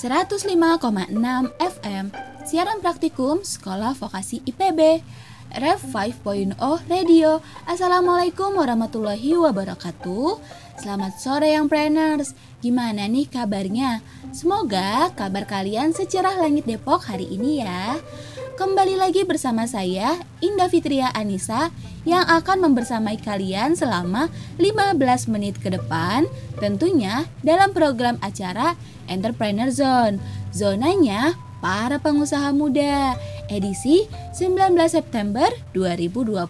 105,6 FM Siaran praktikum Sekolah Vokasi IPB Ref 5.0 Radio. Assalamualaikum warahmatullahi wabarakatuh. Selamat sore yang planners Gimana nih kabarnya? Semoga kabar kalian secerah langit Depok hari ini ya Kembali lagi bersama saya Indah Fitria Anissa yang akan membersamai kalian selama 15 menit ke depan tentunya dalam program acara Entrepreneur Zone. Zonanya para pengusaha muda edisi 19 September 2020.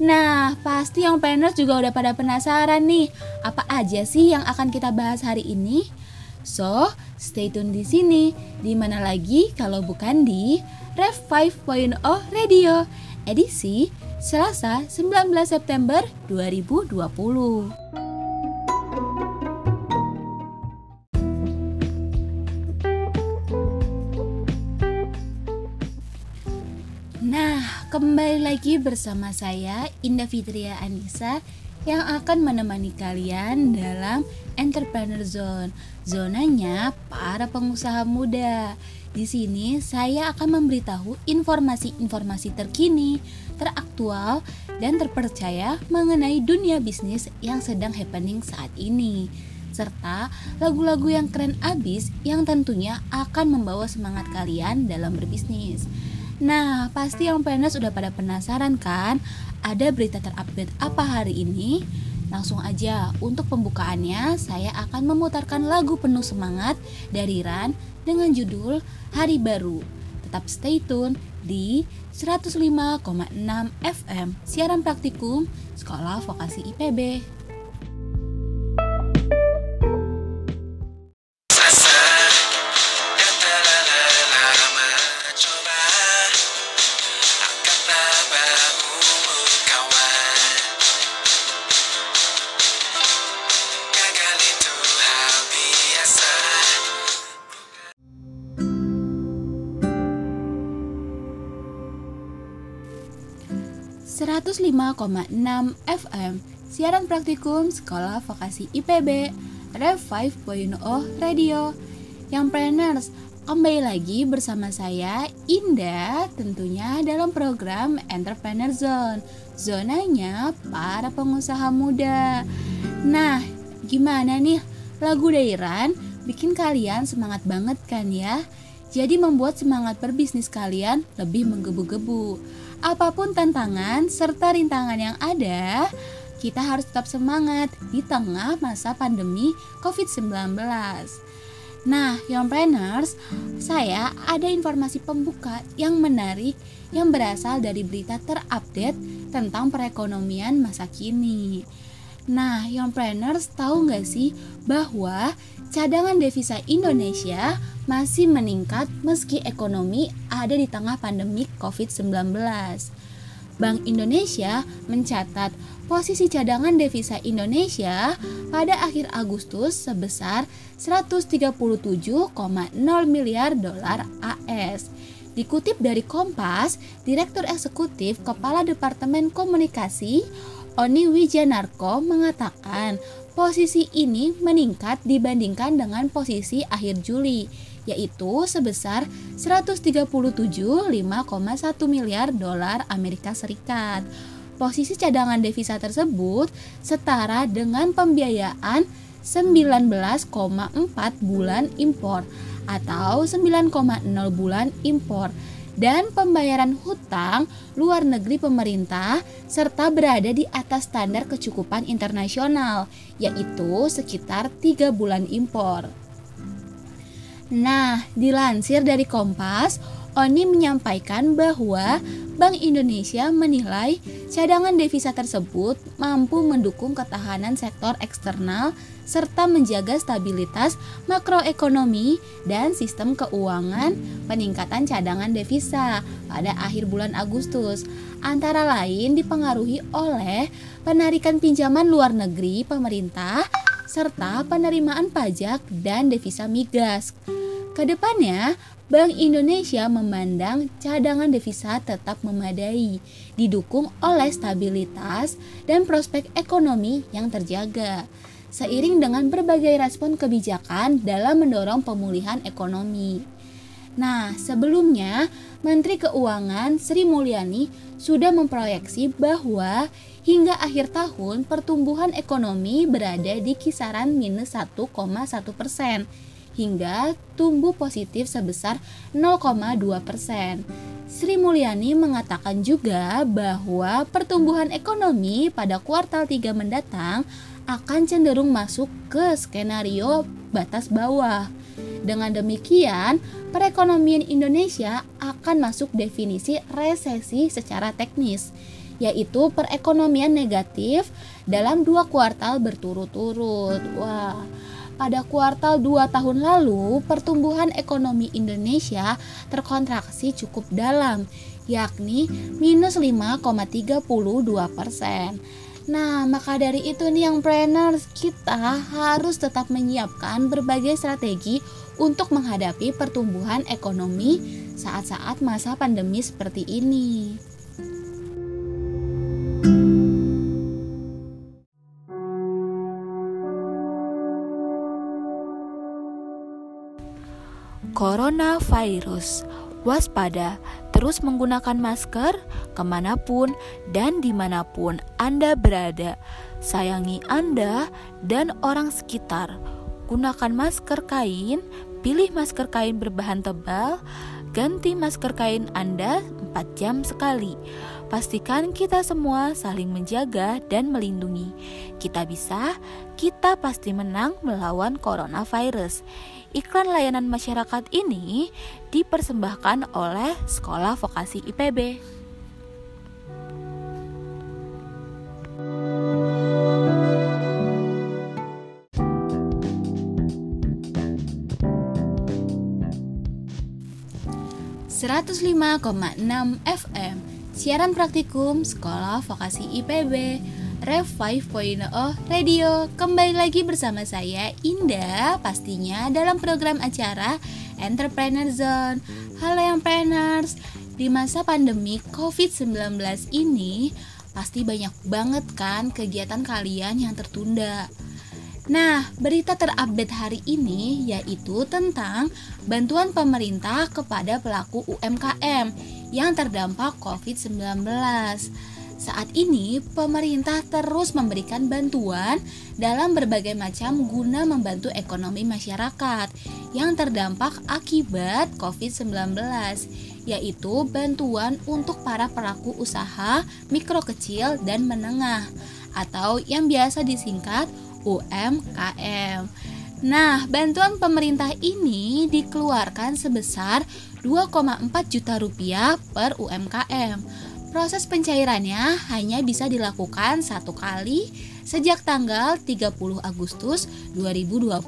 Nah, pasti yang planners juga udah pada penasaran nih, apa aja sih yang akan kita bahas hari ini? So, stay tune di sini. Di mana lagi kalau bukan di Rev 5.0 Radio edisi Selasa 19 September 2020. Lagi bersama saya Indah Fitria Anissa yang akan menemani kalian dalam Entrepreneur Zone. Zonanya para pengusaha muda. Di sini saya akan memberitahu informasi-informasi terkini, teraktual, dan terpercaya mengenai dunia bisnis yang sedang happening saat ini serta lagu-lagu yang keren abis yang tentunya akan membawa semangat kalian dalam berbisnis. Nah, pasti yang planners sudah pada penasaran kan? Ada berita terupdate apa hari ini? Langsung aja, untuk pembukaannya saya akan memutarkan lagu penuh semangat dari Ran dengan judul Hari Baru. Tetap stay tune di 105,6 FM Siaran Praktikum Sekolah Vokasi IPB. FM Siaran Praktikum Sekolah Vokasi IPB Rev 5.0 Radio. Yang planners Kembali lagi bersama saya Indah tentunya dalam program Entrepreneur Zone. Zonanya para pengusaha muda. Nah gimana nih? Lagu Dairan bikin kalian semangat banget kan ya? Jadi membuat semangat berbisnis kalian lebih menggebu-gebu Apa pun tantangan serta rintangan yang ada, kita harus tetap semangat di tengah masa pandemi COVID-19. Nah, Young Planners, saya ada informasi pembuka yang menarik yang berasal dari berita terupdate tentang perekonomian masa kini. Nah, Young Planners tahu nggak sih bahwa cadangan devisa Indonesia masih meningkat meski ekonomi ada di tengah pandemi COVID-19. Bank Indonesia mencatat posisi cadangan devisa Indonesia pada akhir Agustus sebesar 137,0 miliar dolar AS. Dikutip dari Kompas, Direktur Eksekutif Kepala Departemen Komunikasi Oni Wijanarko mengatakan posisi ini meningkat dibandingkan dengan posisi akhir Juli yaitu sebesar 137,5,1 miliar dolar Amerika Serikat. Posisi cadangan devisa tersebut setara dengan pembiayaan 19,4 bulan impor atau 9,0 bulan impor dan pembayaran hutang luar negeri pemerintah serta berada di atas standar kecukupan internasional yaitu sekitar 3 bulan impor. Nah, dilansir dari Kompas, Oni menyampaikan bahwa Bank Indonesia menilai cadangan devisa tersebut mampu mendukung ketahanan sektor eksternal serta menjaga stabilitas makroekonomi dan sistem keuangan peningkatan cadangan devisa pada akhir bulan Agustus antara lain dipengaruhi oleh penarikan pinjaman luar negeri pemerintah serta penerimaan pajak dan devisa migas. Ke depannya, Bank Indonesia memandang cadangan devisa tetap memadai, didukung oleh stabilitas dan prospek ekonomi yang terjaga. seiring dengan berbagai respon kebijakan dalam mendorong pemulihan ekonomi. Nah, sebelumnya Menteri Keuangan Sri Mulyani sudah memproyeksi bahwa hingga akhir tahun pertumbuhan ekonomi berada di kisaran minus 1,1 persen hingga tumbuh positif sebesar 0,2 persen. Sri Mulyani mengatakan juga bahwa pertumbuhan ekonomi pada kuartal 3 mendatang akan cenderung masuk ke skenario batas bawah. Dengan demikian, perekonomian Indonesia akan masuk definisi resesi secara teknis, yaitu perekonomian negatif dalam dua kuartal berturut-turut. Wah, pada kuartal 2 tahun lalu, pertumbuhan ekonomi Indonesia terkontraksi cukup dalam, yakni minus 5,32 persen. Nah, maka dari itu nih yang planners, kita harus tetap menyiapkan berbagai strategi untuk menghadapi pertumbuhan ekonomi saat-saat masa pandemi seperti ini. Coronavirus Waspada, terus menggunakan masker ke mana pun dan di mana pun Anda berada. Sayangi Anda dan orang sekitar. Gunakan masker kain, pilih masker kain berbahan tebal, ganti masker kain Anda 4 jam sekali. Pastikan kita semua saling menjaga dan melindungi. Kita bisa, kita pasti menang melawan coronavirus. Iklan layanan masyarakat ini dipersembahkan oleh Sekolah Vokasi IPB. ...105,6 FM Siaran praktikum Sekolah Vokasi IPB Rev 5.0 Radio. Kembali lagi bersama saya Indah pastinya dalam program acara Entrepreneur Zone. Halo yang planners Di masa pandemi COVID-19 ini Pasti banyak banget kan kegiatan kalian yang tertunda Nah, berita terupdate hari ini yaitu tentang bantuan pemerintah kepada pelaku UMKM yang terdampak COVID-19. Saat ini, pemerintah terus memberikan bantuan dalam berbagai macam guna membantu ekonomi masyarakat yang terdampak akibat COVID-19, yaitu bantuan untuk para pelaku usaha mikro kecil dan menengah atau yang biasa disingkat UMKM. Nah, bantuan pemerintah ini dikeluarkan sebesar 2,4 juta rupiah per UMKM Proses pencairannya hanya bisa dilakukan satu kali sejak tanggal 30 Agustus 2020.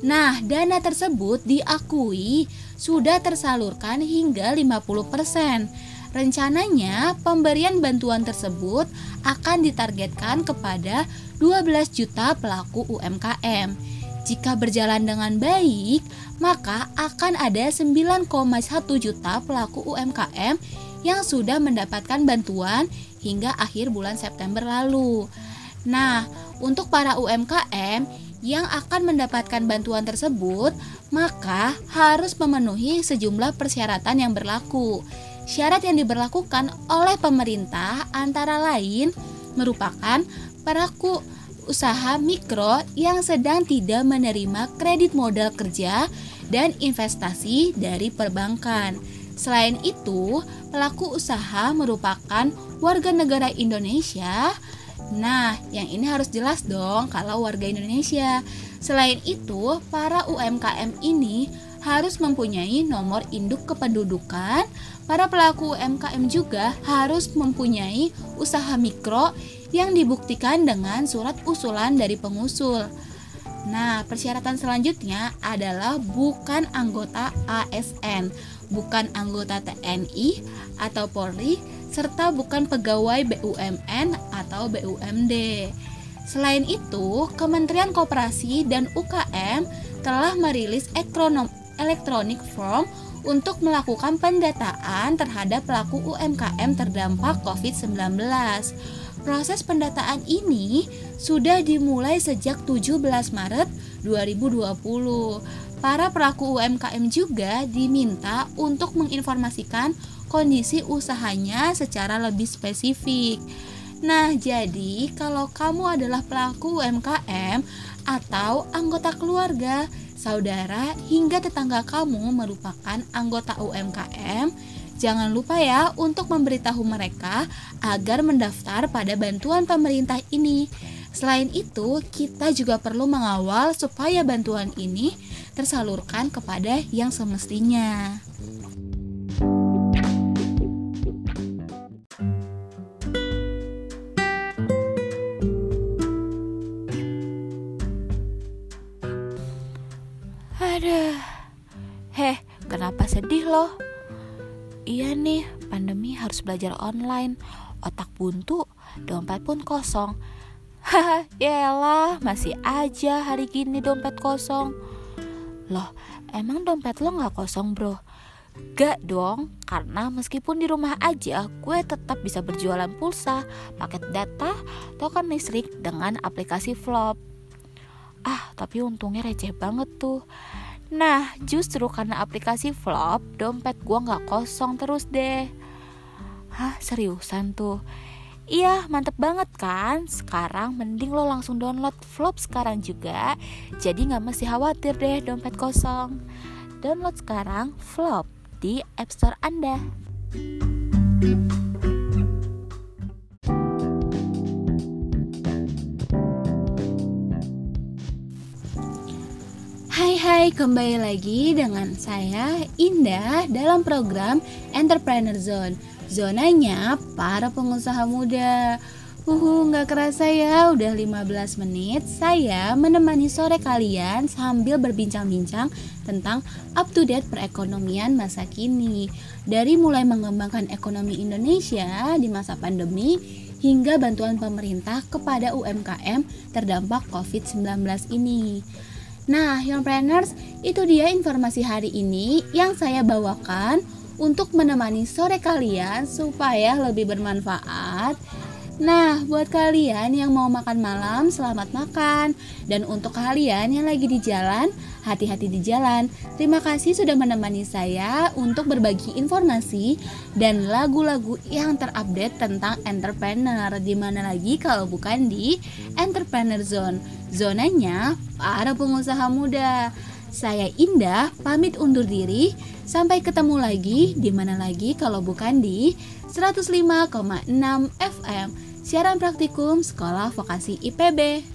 Nah, dana tersebut diakui sudah tersalurkan hingga 50%. Rencananya, pemberian bantuan tersebut akan ditargetkan kepada 12 juta pelaku UMKM. Jika berjalan dengan baik, maka akan ada 9,1 juta pelaku UMKM yang sudah mendapatkan bantuan hingga akhir bulan September lalu. Nah, untuk para UMKM yang akan mendapatkan bantuan tersebut, maka harus memenuhi sejumlah persyaratan yang berlaku. Syarat yang diberlakukan oleh pemerintah antara lain merupakan pelaku usaha mikro yang sedang tidak menerima kredit modal kerja dan investasi dari perbankan. Selain itu, pelaku usaha merupakan warga negara Indonesia. Nah, yang ini harus jelas dong kalau warga Indonesia. Selain itu, para UMKM ini harus mempunyai nomor induk kependudukan. Para pelaku UMKM juga harus mempunyai usaha mikro yang dibuktikan dengan surat usulan dari pengusul. Nah, persyaratan selanjutnya adalah bukan anggota ASN bukan anggota TNI atau Polri, serta bukan pegawai BUMN atau BUMD. Selain itu, Kementerian Koperasi dan UKM telah merilis elektronik form untuk melakukan pendataan terhadap pelaku UMKM terdampak COVID-19. Proses pendataan ini sudah dimulai sejak 17 Maret 2020. Para pelaku UMKM juga diminta untuk menginformasikan kondisi usahanya secara lebih spesifik. Nah, jadi kalau kamu adalah pelaku UMKM atau anggota keluarga, saudara, hingga tetangga kamu merupakan anggota UMKM, Jangan lupa ya untuk memberitahu mereka agar mendaftar pada bantuan pemerintah ini. Selain itu, kita juga perlu mengawal supaya bantuan ini tersalurkan kepada yang semestinya. Loh? Iya nih, pandemi harus belajar online. Otak buntu, dompet pun kosong. Haha, yaelah, masih aja hari gini dompet kosong. Loh, emang dompet lo gak kosong bro? Gak dong, karena meskipun di rumah aja, gue tetap bisa berjualan pulsa, paket data, token listrik dengan aplikasi Vlog. Ah, tapi untungnya receh banget tuh. Nah, justru karena aplikasi Flop, dompet gue nggak kosong terus deh. Hah, seriusan tuh? Iya, mantep banget kan? Sekarang mending lo langsung download Flop sekarang juga. Jadi nggak mesti khawatir deh dompet kosong. Download sekarang Flop di App Store Anda. Hai hai, kembali lagi dengan saya Indah dalam program Entrepreneur Zone. Zonanya para pengusaha muda. Uhu, nggak kerasa ya, udah 15 menit saya menemani sore kalian sambil berbincang-bincang tentang up to date perekonomian masa kini. Dari mulai mengembangkan ekonomi Indonesia di masa pandemi hingga bantuan pemerintah kepada UMKM terdampak COVID-19 ini Nah, Youngpreneurs, itu dia informasi hari ini yang saya bawakan untuk menemani sore kalian supaya lebih bermanfaat. Nah, buat kalian yang mau makan malam, selamat makan. Dan untuk kalian yang lagi di jalan, hati-hati di jalan. Terima kasih sudah menemani saya untuk berbagi informasi dan lagu-lagu yang terupdate tentang entrepreneur. Di mana lagi kalau bukan di Entrepreneur Zone. Zonanya para pengusaha muda. Saya Indah, pamit undur diri. Sampai ketemu lagi di mana lagi kalau bukan di 105,6 FM. Siaran praktikum Sekolah Vokasi IPB.